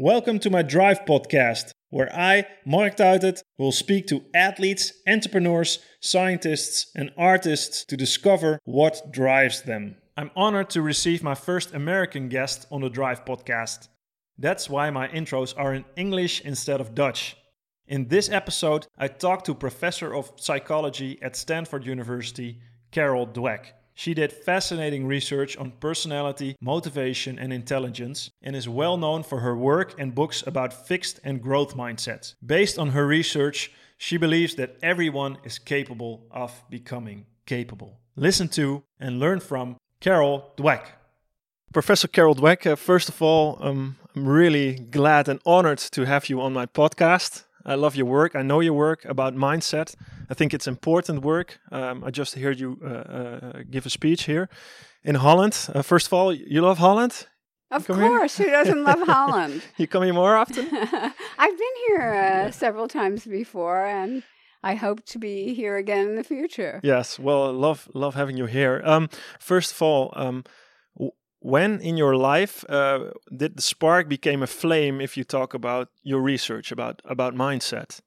Welcome to my Drive podcast, where I, Mark Tuitert, will speak to athletes, entrepreneurs, scientists, and artists to discover what drives them. I'm honored to receive my first American guest on the Drive podcast. That's why my intros are in English instead of Dutch. In this episode, I talk to professor of psychology at Stanford University, Carol Dweck. She did fascinating research on personality, motivation, and intelligence, and is well known for her work and books about fixed and growth mindsets. Based on her research, she believes that everyone is capable of becoming capable. Listen to and learn from Carol Dweck. Professor Carol Dweck, uh, first of all, um, I'm really glad and honored to have you on my podcast. I love your work. I know your work about mindset. I think it's important work. Um, I just heard you uh, uh, give a speech here in Holland. Uh, first of all, you love Holland? Of course, who doesn't love Holland? you come here more often? I've been here uh, several times before, and I hope to be here again in the future. Yes, well, love love having you here. Um, first of all, um, when in your life uh, did the spark became a flame if you talk about your research about about mindset?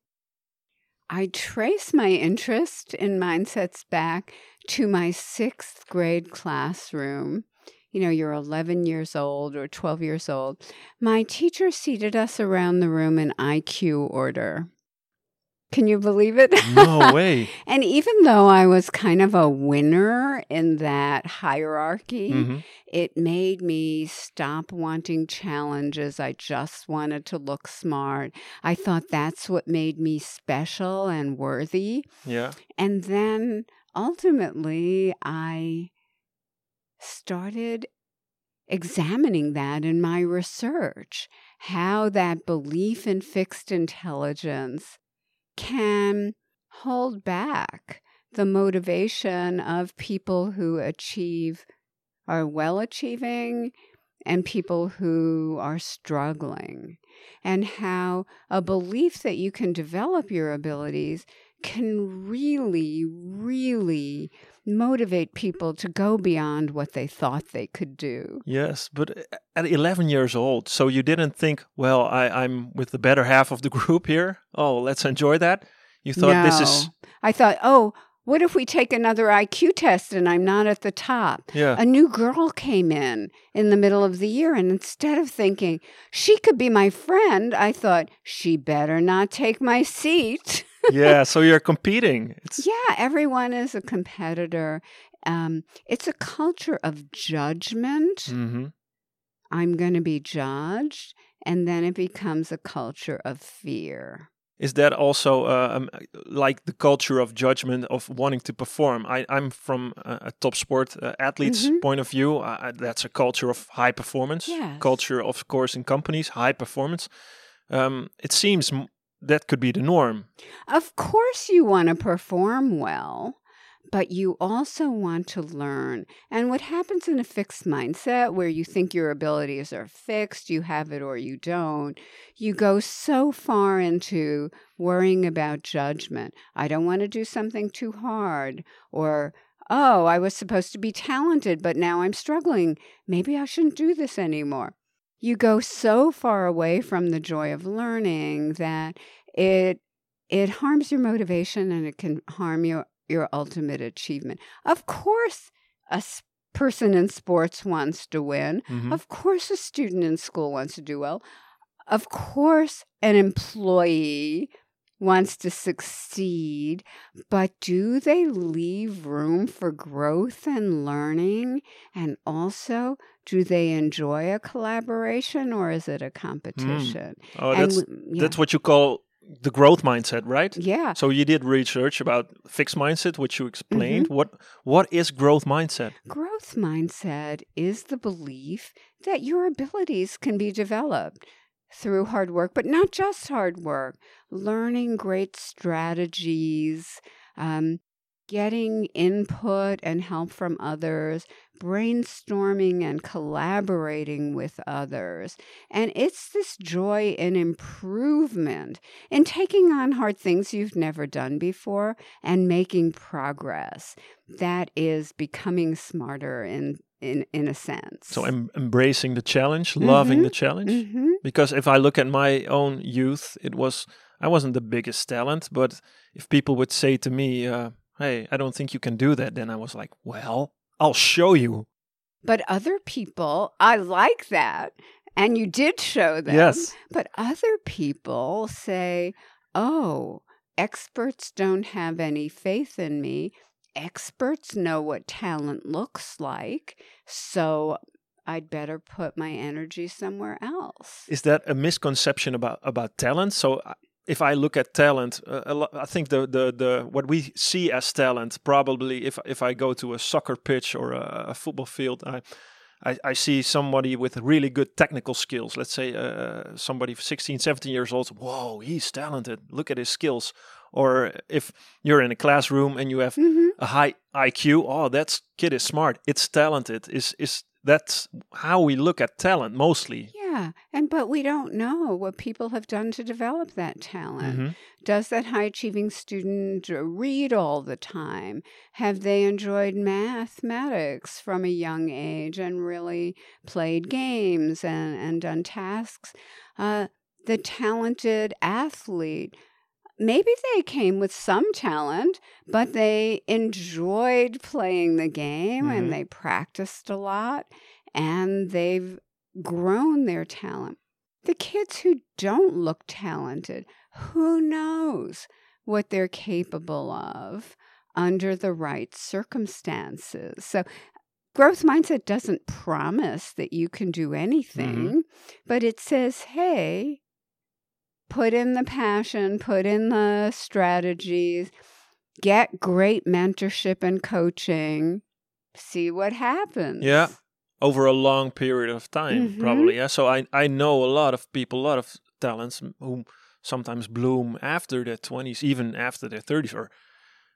I trace my interest in mindsets back to my sixth grade classroom. You know you're 11 years old or 12 years old. My teacher seated us around the room in iq order can you believe it? No way. and even though I was kind of a winner in that hierarchy, mm-hmm. it made me stop wanting challenges. I just wanted to look smart. I thought that's what made me special and worthy. Yeah. And then ultimately, I started examining that in my research how that belief in fixed intelligence can hold back the motivation of people who achieve, are well achieving, and people who are struggling, and how a belief that you can develop your abilities can really, really motivate people to go beyond what they thought they could do. Yes, but uh, at 11 years old, so you didn't think, well, I, am with the better half of the group here. Oh, let's enjoy that. You thought no. this is. I thought, oh, what if we take another IQ test and I'm not at the top? Yeah. A new girl came in in the middle of the year, and instead of thinking she could be my friend, I thought she better not take my seat. yeah, so you're competing. It's... Yeah, everyone is a competitor. Um, it's a culture of judgment. Mm-hmm. I'm going to be judged. And then it becomes a culture of fear. Is that also uh, um, like the culture of judgment of wanting to perform? I, am from a, a, top sport uh, athlete's mm-hmm. point of view. Uh, that's a culture of high performance. Yes. Culture, of course, in companies, high performance. Um, it seems that could be the norm. Of course, you want to perform well, but you also want to learn. And what happens in a fixed mindset where you think your abilities are fixed, you have it or you don't, you go so far into worrying about judgment. I don't want to do something too hard, or oh, I was supposed to be talented, but now I'm struggling. Maybe I shouldn't do this anymore you go so far away from the joy of learning that it it harms your motivation and it can harm your your ultimate achievement. Of course, a person in sports wants to win. Mm-hmm. Of course, a student in school wants to do well. Of course, an employee wants to succeed, but do they leave room for growth and learning? And also, do they enjoy a collaboration or is it a competition? Mm. Oh, that's, yeah. that's what you call the growth mindset, right? Yeah. So you did research about fixed mindset, which you explained. Mm-hmm. What what is growth mindset? Growth mindset is the belief that your abilities can be developed through hard work, but not just hard work, learning great strategies, um, getting input and help from others, brainstorming and collaborating with others. And it's this joy in improvement, in taking on hard things you've never done before and making progress. That is becoming smarter in in in a sense. So em- embracing the challenge, loving Mhm. the challenge. hmm Because if I look at my own youth, it was I wasn't the biggest talent, but if people would say to me, uh, "Hey, I don't think you can do that," then I was like, "Well, I'll show you." But other people, I like that. And you did show them. Yes. But other people say, oh, experts don't have any faith in me. Experts know what talent looks like. So I'd better put my energy somewhere else. Is that a misconception about about talent? So uh, if I look at talent, uh, I think the, the the what we see as talent probably if if I go to a soccer pitch or a, a football field, I, I I see somebody with really good technical skills. Let's say uh, somebody 16, 17 years old. Whoa, he's talented. Look at his skills. Or if you're in a classroom and you have hmm a high IQ, oh, that kid is smart. It's talented. Is is that's how we look at talent mostly? Yeah. And but we don't know what people have done to develop that talent. Mhm. Does that high achieving student read all the time? Have they enjoyed mathematics from a young age and really played games and, and done tasks? Uh, the talented athlete, maybe they came with some talent, but they enjoyed playing the game Mhm. and they practiced a lot and they've grown their talent. The kids who don't look talented, who knows what they're capable of under the right circumstances. So, growth mindset doesn't promise that you can do anything, but it says, hey, put in the passion, put in the strategies, get great mentorship and coaching, see what happens. Yeah. over a long period of time Mhm. probably yeah so i i know a lot of people a lot of talents who sometimes bloom after their 20s even after their 30s or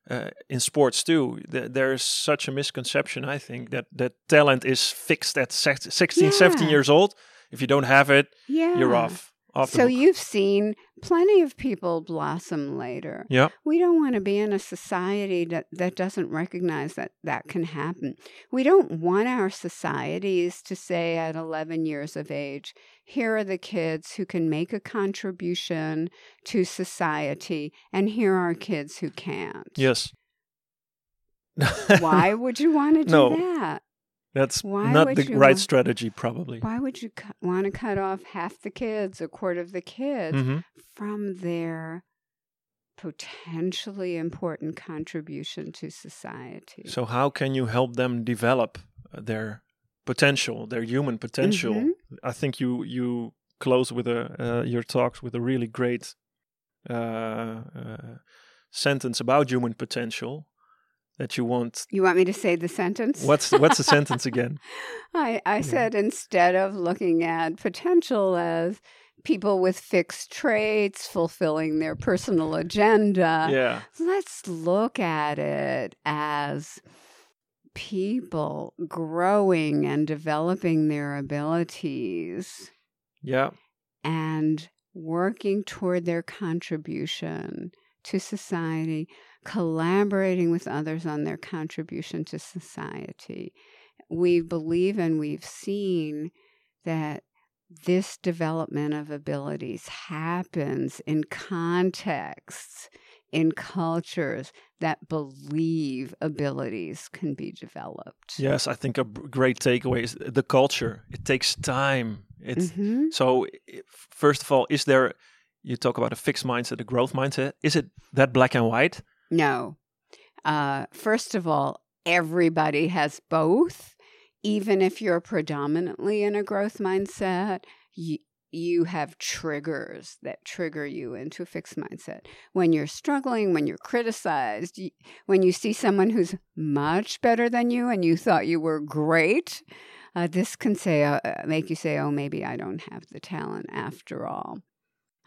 uh, in sports too Th- there's such a misconception i think that that talent is fixed at sex- 16 17 years old if you don't have it Yeah. you're off So you've seen plenty of people blossom later. yeah We don't want to be in a society that, that doesn't recognize that that can happen. We don't want our societies to say at 11 years of age, here are the kids who can make a contribution to society, and here are kids who can't. yes Why would you want to do No. that? That's Why not the right want- strategy probably Why would you cu- want to cut off half the kids, a quarter of the kids? Mhm. from their potentially important contribution to society. So how can you help them develop uh, their potential, their human potential? Mhm. I think you you close with a uh, your talks with a really great uh, uh, sentence about human potential that you want. you want me to say the sentence? What's what's the sentence again? I, I said instead of looking at potential as people with fixed traits fulfilling their personal agenda, Yeah, let's look at it as people growing and developing their abilities yeah, and working toward their contribution to society, collaborating with others on their contribution to society. We believe and we've seen that this development of abilities happens in contexts, in cultures that believe abilities can be developed. yes. I think a great takeaway is the culture. It takes time. It's Mhm. So, first of all, is there? You talk about a fixed mindset, a growth mindset. Is it that black and white? No. Uh, first of all, everybody has both. Even if you're predominantly in a growth mindset, you, you have triggers that trigger you into a fixed mindset. When you're struggling, when you're criticized, you, when you see someone who's much better than you and you thought you were great, uh, this can say uh, make you say, "Oh, maybe I don't have the talent after all."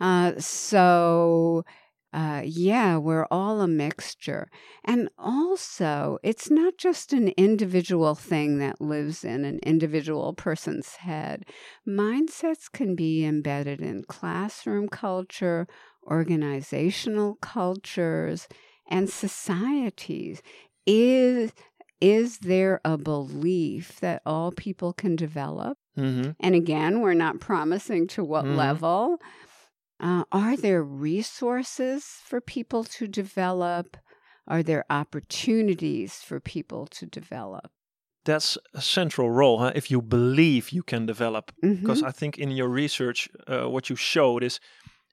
Uh, so uh, yeah, we're all a mixture. And also, it's not just an individual thing that lives in an individual person's head. Mindsets can be embedded in classroom culture, organizational cultures, and societies. Is is there a belief that all people can develop? Mm-hmm. And again, we're not promising to what Mhm. level. Uh, are there resources for people to develop? Are there opportunities for people to develop? That's a central role, huh? If you believe you can develop, because I think in your research, uh, what you showed is,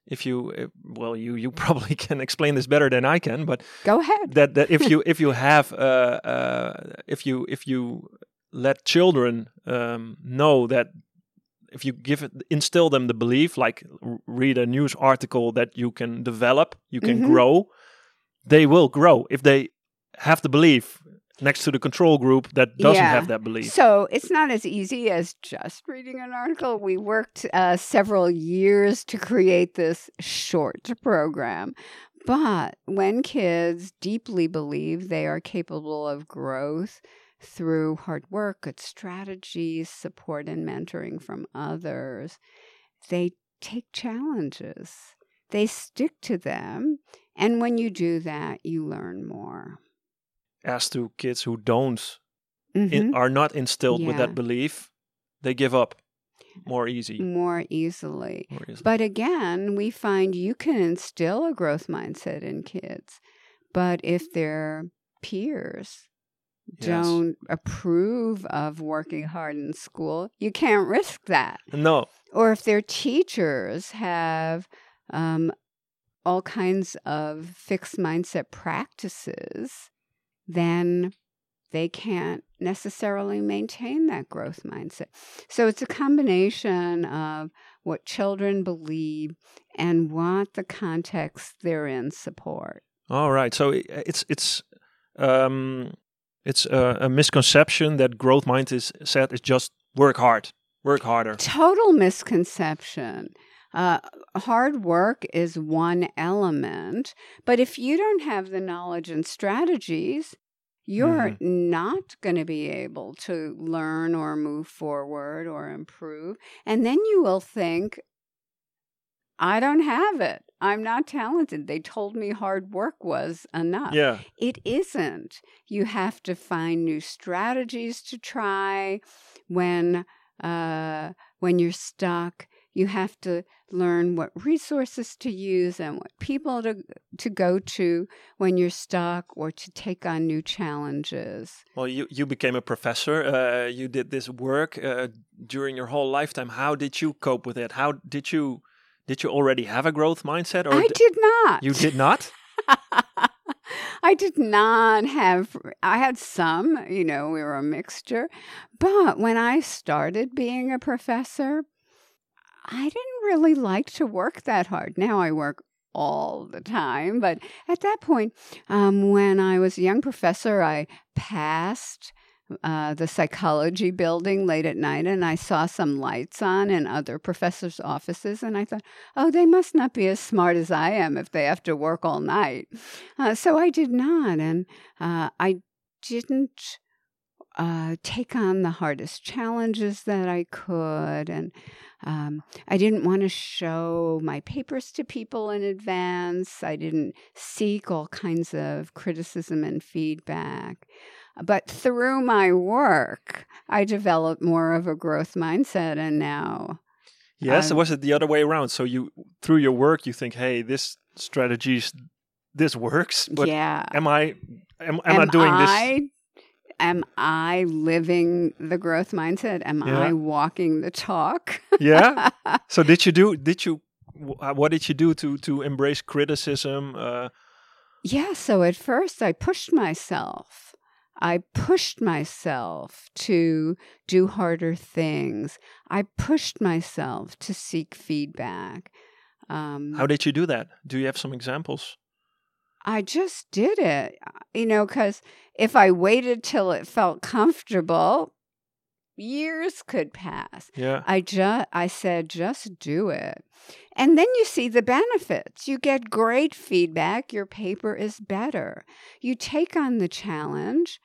if you, uh, well, you you probably can explain this better than I can, but Go ahead. that that if you if you have uh, uh, if you if you let children um, know that if you give it instill them the belief like read a news article that you can develop you can Mhm. grow they will grow if they have the belief next to the control group that doesn't Yeah. have that belief So it's not as easy as just reading an article. We worked uh, several years to create this short program. But when kids deeply believe they are capable of growth through hard work, good strategies, support, and mentoring from others, they take challenges, they stick to them. And when you do that, you learn more. as to kids who don't Mhm. in, are not instilled with that belief they give up more easy more easily. more easily. But again, we find you can instill a growth mindset in kids, but if their peers Yes. don't approve of working hard in school, you can't risk that. no Or if their teachers have um, all kinds of fixed mindset practices, then they can't necessarily maintain that growth mindset. So it's a combination of what children believe and what the context they're in support. All right. So it's it's um it's a, a misconception that growth mind is said is just work hard, work harder. Total misconception. Uh, hard work is one element, but if you don't have the knowledge and strategies, you're not going to be able to learn or move forward or improve. And then you will think, I don't have it. I'm not talented. They told me hard work was enough. Yeah. It isn't. You have to find new strategies to try when uh, when you're stuck. You have to learn what resources to use and what people to to go to when you're stuck or to take on new challenges. Well, you you became a professor. Uh, you did this work uh, during your whole lifetime. How did you cope with it? How did you did you already have a growth mindset, or I did not. you did not? I did not have, I had some, you know, we were a mixture. But when I started being a professor, I didn't really like to work that hard. Now I work all the time. But at that point, um, when I was a young professor, I passed uh, the psychology building late at night and I saw some lights on in other professors' offices. And I thought, oh, they must not be as smart as I am if they have to work all night. Uh, so I did not. And uh, I didn't uh, take on the hardest challenges that I could. And um, I didn't want to show my papers to people in advance. I didn't seek all kinds of criticism and feedback. But through my work, I developed more of a growth mindset. And now, Yes. Um, or was it the other way around? So you through your work, you think, hey, this strategies, this works. But yeah. am I am, am, I doing this? I, Am I living the growth mindset? Am Yeah. I walking the talk? Yeah. So did you do? Did you? What did you do to to embrace criticism? Uh, Yeah, so at first I pushed myself. I pushed myself to do harder things. I pushed myself to seek feedback. Um, how did you do that? Do you have some examples? I just did it, you know, because if I waited till it felt comfortable, years could pass. Yeah. I just I said just do it. And then you see the benefits. You get great feedback, your paper is better. You take on the challenge.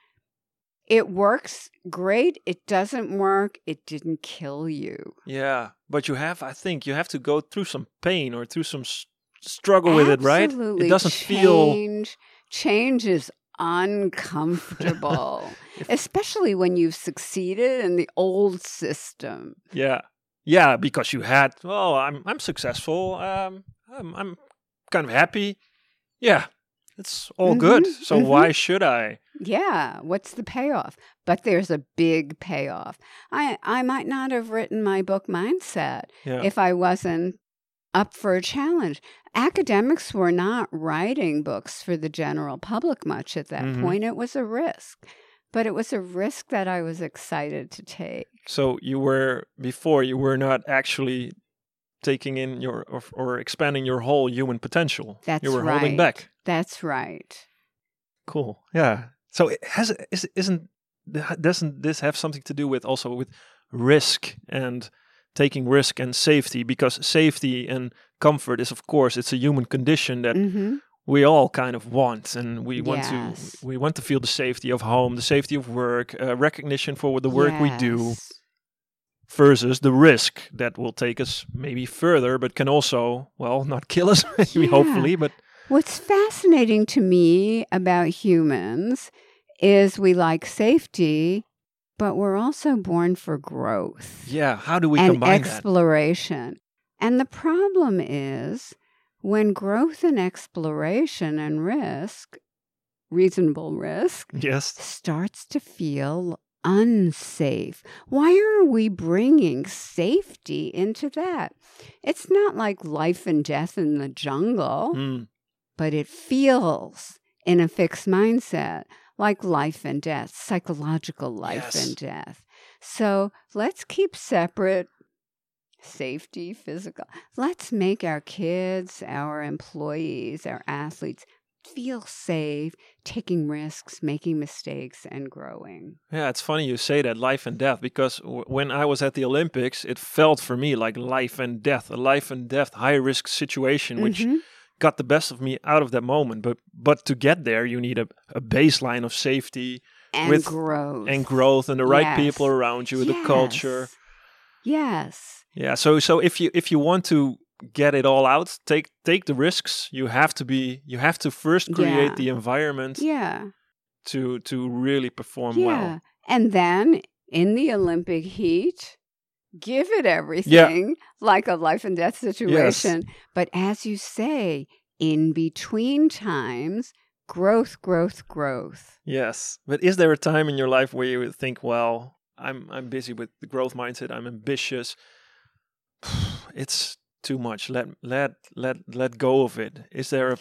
It works great. It doesn't work. It didn't kill you. Yeah. But you have, I think, you have to go through some pain or through some s- struggle with it, right? Absolutely. It doesn't feel. change. Change is uncomfortable, especially when you've succeeded in the old system. Yeah. Yeah, because you had, well, I'm I'm successful. Um I'm I'm kind of happy. Yeah. It's all good. Mhm, So mhm. why should I? Yeah, what's the payoff? But there's a big payoff. I I might not have written my book Mindset Yeah. if I wasn't up for a challenge. Academics were not writing books for the general public much at that Mhm. point. It was a risk. But it was a risk that I was excited to take. So you were before you were not actually taking in your or, or expanding your whole human potential. That's you were right. holding back. That's right. Cool. Yeah. So it has is isn't doesn't this have something to do with also with risk and taking risk and safety because safety and comfort is of course it's a human condition that hmm we all kind of want and we want Yes. to we want to feel the safety of home the safety of work uh, recognition for the work we do versus the risk that will take us maybe further but can also well not kill us maybe Yeah. hopefully but What's fascinating to me about humans is we like safety, but we're also born for growth yeah how do we and combine that exploration. And the problem is when growth and exploration and risk, reasonable risk, yes starts to feel unsafe. Why are we bringing safety into that? It's not like life and death in the jungle Mm. but it feels in a fixed mindset like life and death, psychological life Yes. and death. So let's keep separate safety, physical. Let's make our kids, our employees, our athletes feel safe, taking risks, making mistakes, and growing. Yeah, it's funny you say that life and death because w- when I was at the Olympics, it felt for me like life and death, a life and death high risk situation, which Mhm. got the best of me out of that moment. But but to get there, you need a, a baseline of safety and with- growth. and growth and the right Yes. people around you, the culture. Yes. Yeah. So so if you if you want to get it all out, take take the risks. You have to be you have to first create Yeah. the environment Yeah. to to really perform Yeah. well. And then in the Olympic heat, give it everything yeah. like a life and death situation. Yes. But as you say, in between times, growth, growth, growth. Yes, but is there a time in your life where you would think, well, I'm I'm busy with the growth mindset. I'm ambitious. It's too much. Let let let let go of it. Is there a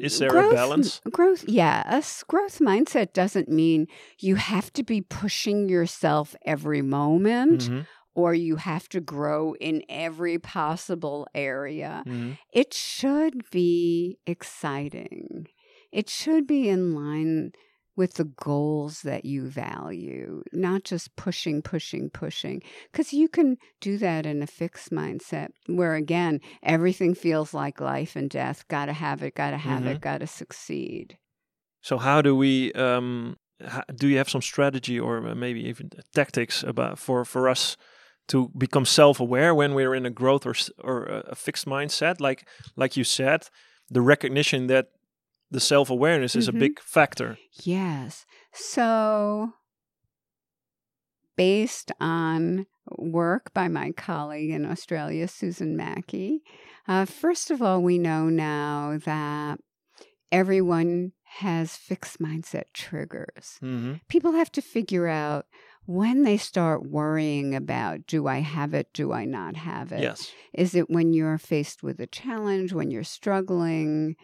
Is there a balance? Growth, yes. Growth mindset doesn't mean you have to be pushing yourself every moment Mhm, or you have to grow in every possible area. mhm. It should be exciting. It should be in line with the goals that you value, not just pushing, pushing, pushing. Because you can do that in a fixed mindset where, again, everything feels like life and death. Gotta have it, gotta have it, gotta succeed. So how do we? Um, do you have some strategy or uh, maybe even tactics about for for us to become self-aware when we're in a growth or s- or a a fixed mindset? Like like you said, the recognition that the self-awareness is Mhm. a big factor. Yes. So, based on work by my colleague in Australia, Susan Mackey, uh, first of all, we know now that everyone has fixed mindset triggers. hmm People have to figure out when they start worrying about do I have it, do I not have it? Yes. Is it when you're faced with a challenge, when you're struggling,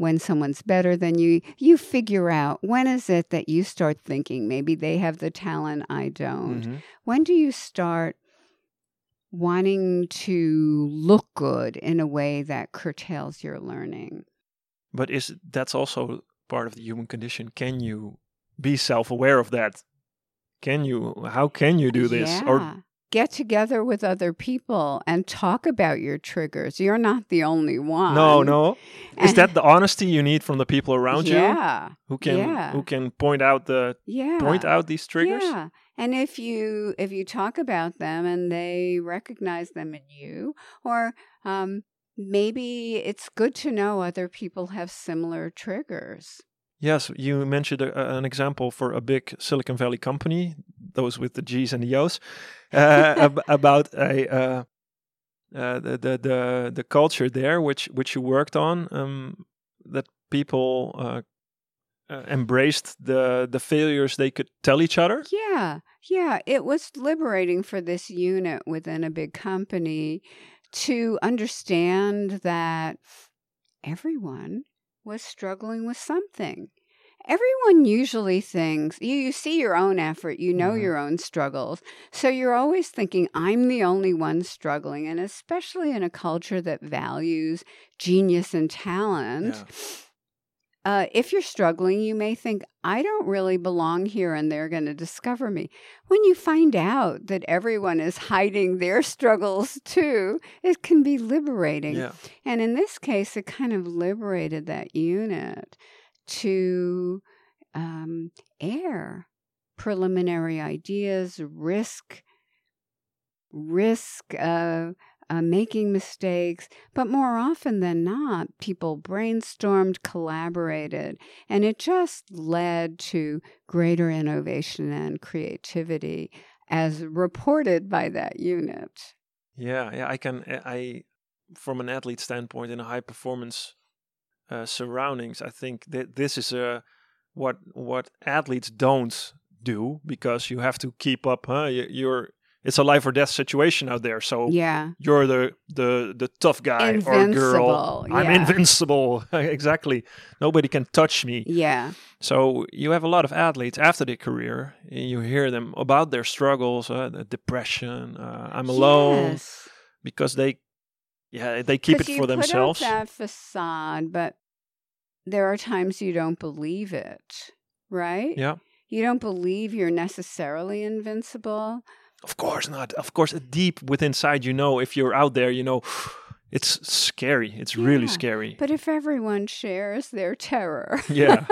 when someone's better than you? You figure out when is it that you start thinking maybe they have the talent I don't? Mhm. When do you start wanting to look good in a way that curtails your learning? But is that's also part of the human condition? Can you be self-aware of that? Can you? How can you do this? Yeah. Or Get together with other people and talk about your triggers. You're not the only one. no, no. Is that the honesty you need from the people around you Yeah. who can yeah. who can point out the Yeah. point out these triggers? Yeah. And if you if you talk about them and they recognize them in you, or um, maybe it's good to know other people have similar triggers. Yes, you mentioned a, an example for a big Silicon Valley company, those with the G's and the O's, uh, ab- about a uh, uh, the, the the the culture there, which which you worked on, um, that people uh, uh, embraced the the failures they could tell each other. Yeah, yeah, it was liberating for this unit within a big company to understand that everyone was struggling with something. Everyone usually thinks you, you see your own effort, you know Mhm. your own struggles. So you're always thinking, I'm the only one struggling. And especially in a culture that values genius and talent, Yeah. Uh, if you're struggling, you may think, I don't really belong here and they're going to discover me. When you find out that everyone is hiding their struggles too, it can be liberating. Yeah. And in this case, it kind of liberated that unit to um, air preliminary ideas, risk, risk uh, uh, making mistakes. But more often than not, people brainstormed, collaborated, and it just led to greater innovation and creativity as reported by that unit. Yeah, yeah, I can. uh, I, from an athlete standpoint, in a high performance uh, surroundings, I think that this is a what what athletes don't do because you have to keep up. Huh? You, you're it's a life or death situation out there, so Yeah. you're the the the tough guy or girl. Invincible, I'm invincible. exactly. Nobody can touch me. Yeah. So you have a lot of athletes after their career, and you hear them about their struggles, uh, the depression. Uh, I'm alone Yes. because they, yeah, they keep it for themselves. That facade, but there are times you don't believe it, right? Yeah, You don't believe you're necessarily invincible. Of course not. Of course, deep within inside, you know, if you're out there, you know, it's scary. It's really scary. But if everyone shares their terror Yeah.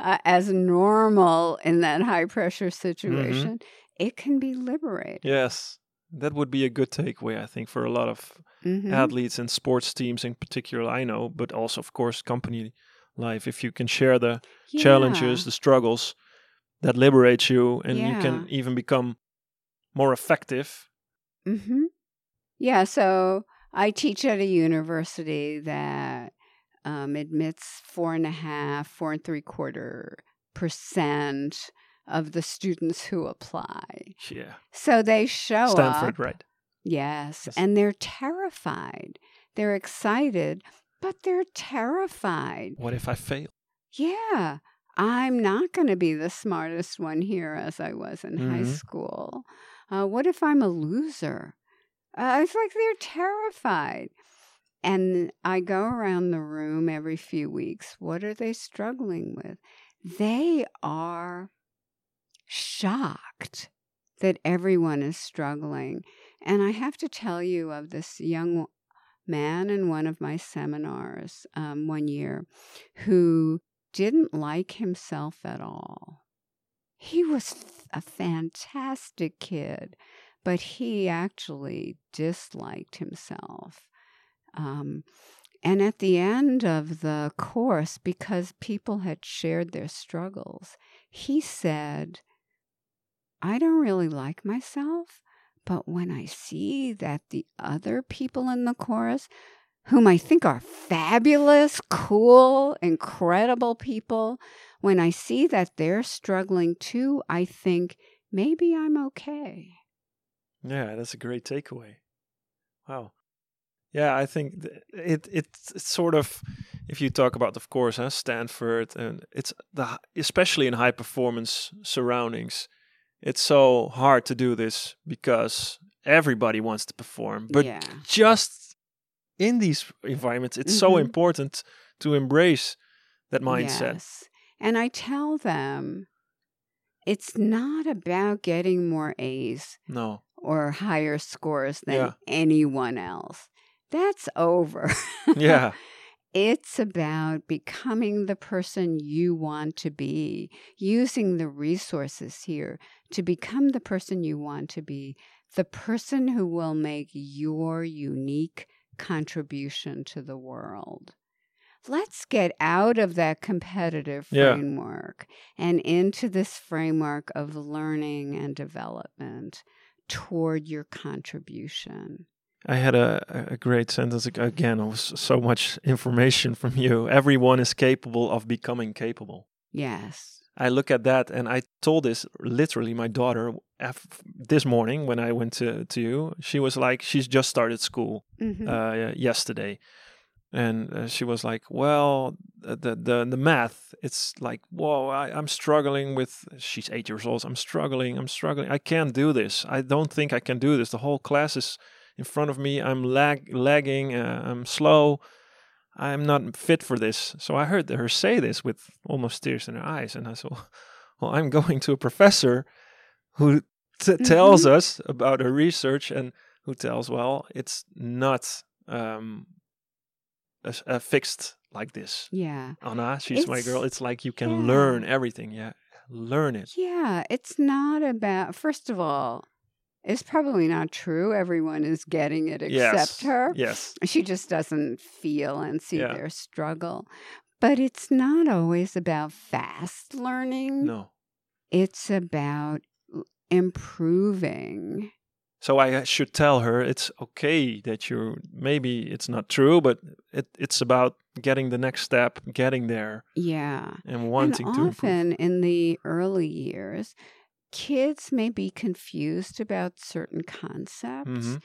uh, as normal in that high pressure Mm-hmm. situation, it can be liberating. yes, that would be a good takeaway, I think, for a lot of Mhm. athletes and sports teams in particular. I know, but also, of course, company life. If you can share the challenges, the struggles that liberates you, and you can even become more effective. hmm Yeah, so I teach at a university that um, admits four and a half, four and three quarter percent of the students who apply. Yeah, So they show Stanford, up. right? Yes, Yes. and they're terrified. They're excited, but they're terrified. What if I fail? Yeah, I'm not going to be the smartest one here as I was in high Mhm. school. Uh, what if I'm a loser? Uh, it's like they're terrified. And I go around the room every few weeks. What are they struggling with? They are shocked that everyone is struggling. And I have to tell you of this young man in one of my seminars um, one year who didn't like himself at all. He was a fantastic kid, but he actually disliked himself. Um, and at the end of the course, because people had shared their struggles, he said, I don't really like myself, but when I see that the other people in the chorus, whom I think are fabulous, cool, incredible people, when I see that they're struggling too, I think maybe I'm okay. Yeah, that's a great takeaway. Wow. Yeah, I think th- it it's, it's sort of if you talk about, of course, huh, Stanford, and it's the especially in high performance surroundings, it's so hard to do this because everybody wants to perform, but yeah. just in these environments, it's so Mhm. important to embrace that mindset. Yes. And I tell them it's not about getting more A's No, or higher scores than Yeah. anyone else. That's over. yeah, It's about becoming the person you want to be, using the resources here to become the person you want to be, the person who will make your unique contribution to the world. let's get out of that competitive Yeah. framework and into this framework of learning and development toward your contribution. I had a, a great sentence again. It was so much information from you. Everyone is capable of becoming capable. Yes. I look at that and I told this literally my daughter this morning when I went to, to you. She was like, she's just started school Mhm. uh, yesterday. And uh, she was like, well, the, the, the, the math, it's like, whoa, I, I'm struggling with, she's eight years old. I'm struggling. I'm struggling. I can't do this. I don't think I can do this. The whole class is in front of me. I'm lag, lagging. Uh, I'm slow. I'm not fit for this. So I heard her say this with almost tears in her eyes. And I said, well, I'm going to a professor who t- tells us about her research and who tells, well, it's not um, a, a fixed like this. Yeah. Anna, she's my girl. It's- It's like you can yeah. learn everything. Yeah, learn it. Yeah. It's not about, first of all, it's probably not true. Everyone is getting it except yes. her. Yes. She just doesn't feel and see Yeah. their struggle. But it's not always about fast learning. No. It's about improving. So I should tell her it's okay that you're. maybe it's not true, but it, it's about getting the next step, getting there, Yeah. and wanting and to improve. often in the early years, kids may be confused about certain concepts, Mhm.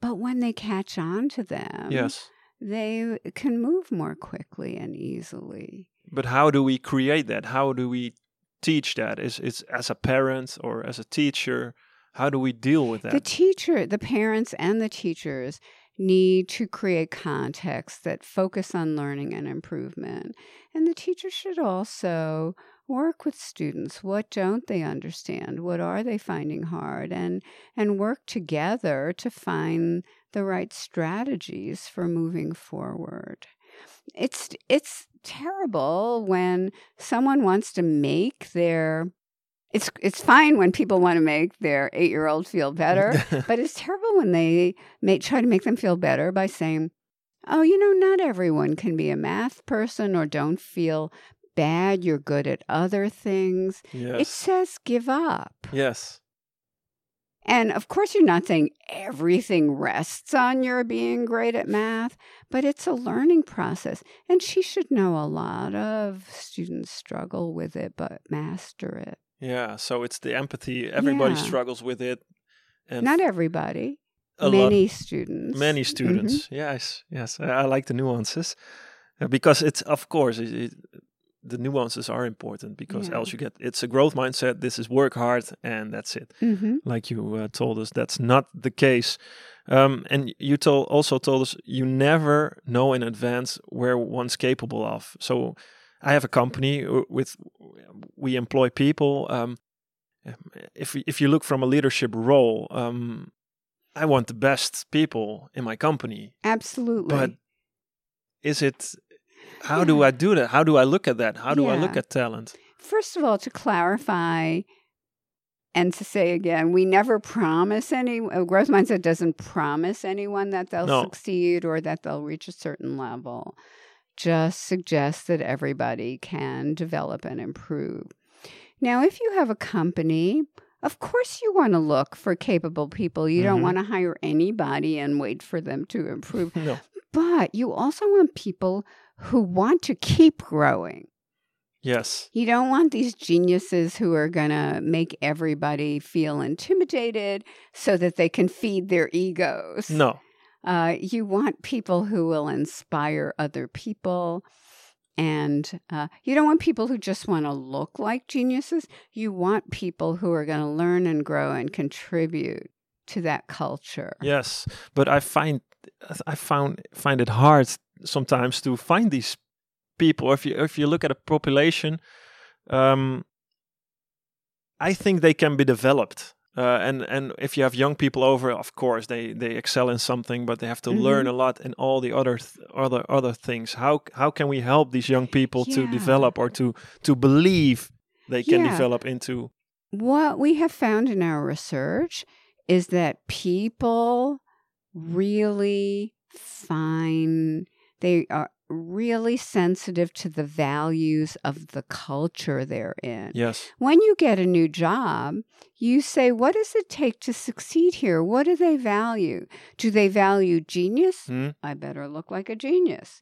but when they catch on to them, Yes. they can move more quickly and easily. But how do we create that? How do we teach that? Is it's as a parent or as a teacher? How do we deal with that? The teacher, the parents, and the teachers need to create contexts that focus on learning and improvement. And the teacher should also work with students. What don't they understand? What are they finding hard? And and work together to find the right strategies for moving forward. It's it's terrible when someone wants to make their it's it's fine when people want to make their eight year old feel better, but it's terrible when they may try to make them feel better by saying, "Oh, you know, not everyone can be a math person, or don't feel bad. You're good at other things." It says give up, yes. and of course, you're not saying everything rests on your being great at math, but it's a learning process, and she should know a lot of students struggle with it but master it. Yeah. So it's the empathy. Everybody Yeah. struggles with it. And Not everybody. a lot many students. many Mhm. students yes yes i, I like the nuances Uh, because it's of course it, it, the nuances are important because Yeah. else you get it's a growth mindset this is work hard and that's it Mhm. like you uh, told us that's not the case um, and you told also told us you never know in advance where one's capable of so i have a company with we employ people um, if if you look from a leadership role um, i want the best people in my company Absolutely. but is it how do i do that how do i look at that how do i look at talent First of all, to clarify and to say again, we never promise any, growth mindset doesn't promise anyone that they'll No. succeed or that they'll reach a certain level. Just suggests that everybody can develop and improve. Now, if you have a company, of course you want to look for capable people. You Mhm. don't want to hire anybody and wait for them to improve. no But you also want people who want to keep growing. yes You don't want these geniuses who are going to make everybody feel intimidated so that they can feed their egos. no Uh, you want people who will inspire other people. And uh, you don't want people who just want to look like geniuses. You want people who are going to learn and grow and contribute to that culture. Yes, but I find I found find it hard sometimes to find these people. If you if you look at a population, um, I think they can be developed. Uh, and and if you have young people over, of course they they excel in something, but they have to learn a lot in all the other th- other other things. How how can we help these young people to develop or to to believe they can Yeah. develop into? What we have found in our research is that people really find they are really sensitive to the values of the culture they're in. Yes. When you get a new job, you say, What does it take to succeed here? What do they value? Do they value genius? Hmm? I better look like a genius.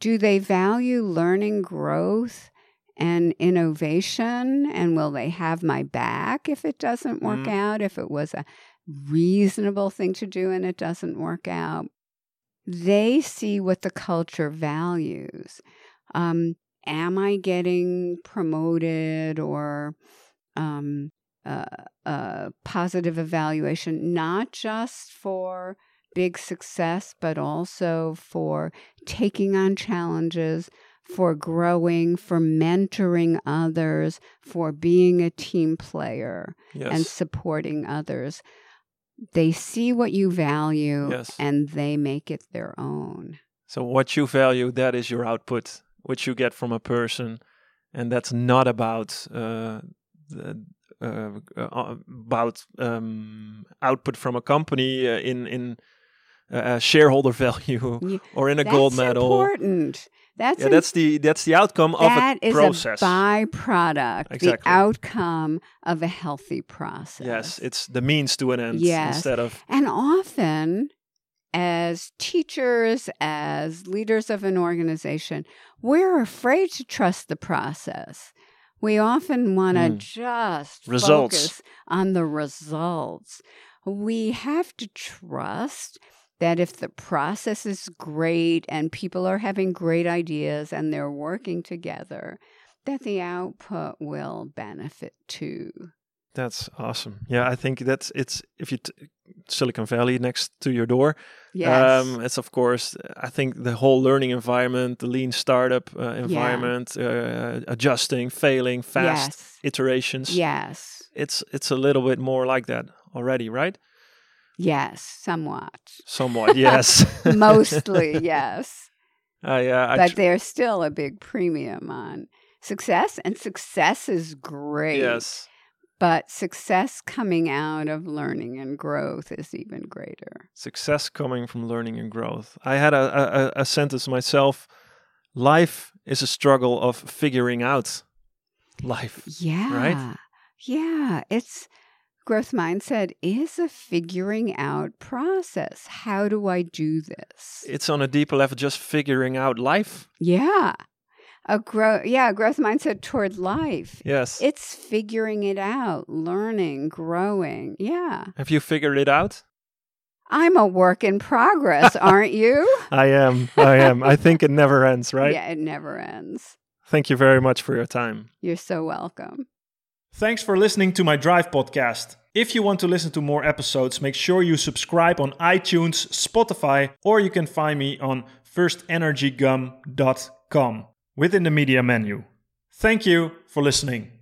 Do they value learning growth and innovation? And will they have my back if it doesn't work Mm. out? If it was a reasonable thing to do and it doesn't work out? They see what the culture values. Um, am I getting promoted or um, uh, uh, positive evaluation, not just for big success, but also for taking on challenges, for growing, for mentoring others, for being a team player Yes. and supporting others. They see what you value Yes. and they make it their own. So what you value, that is your output, which you get from a person, and that's not about uh, the, uh, uh, about um, output from a company uh, in in uh, shareholder value Yeah, or in a gold medal. important. That's Yeah, that's the that's the outcome of a is process. a byproduct, Exactly. the outcome of a healthy process. yes, it's the means to an end Yes. instead of And often, as teachers, as leaders of an organization, we're afraid to trust the process. We often want to Mm. just Results. focus on the results. We have to trust that if the process is great and people are having great ideas and they're working together, that the output will benefit too. That's awesome. Yeah, I think that's it's if you t- Silicon Valley next to your door. Yes. Um, it's of course I think the whole learning environment, the lean startup uh, environment, uh, adjusting, failing, fast yes. iterations. Yes. It's it's a little bit more like that already, right? Yes, somewhat. Somewhat, yes. Mostly, yes. I, uh, I But tr- there's still a big premium on success, and success is great. yes. But success coming out of learning and growth is even greater. Success coming from learning and growth. I had a, a, a- a sentence myself. Life is a struggle of figuring out life. Yeah. Right? Yeah. It's growth mindset is a figuring out process. How do I do this? It's on a deeper level, just figuring out life. yeah. A grow yeah, growth mindset toward life. Yes. It's figuring it out, learning, growing. Yeah. Have you figured it out? I'm a work in progress, aren't you? I am. I am. I think it never ends, right? Yeah, it never ends. Thank you very much for your time. You're so welcome. Thanks for listening to my Drive podcast. If you want to listen to more episodes, make sure you subscribe on iTunes, Spotify, or you can find me on firstenergygum.com within the media menu. Thank you for listening.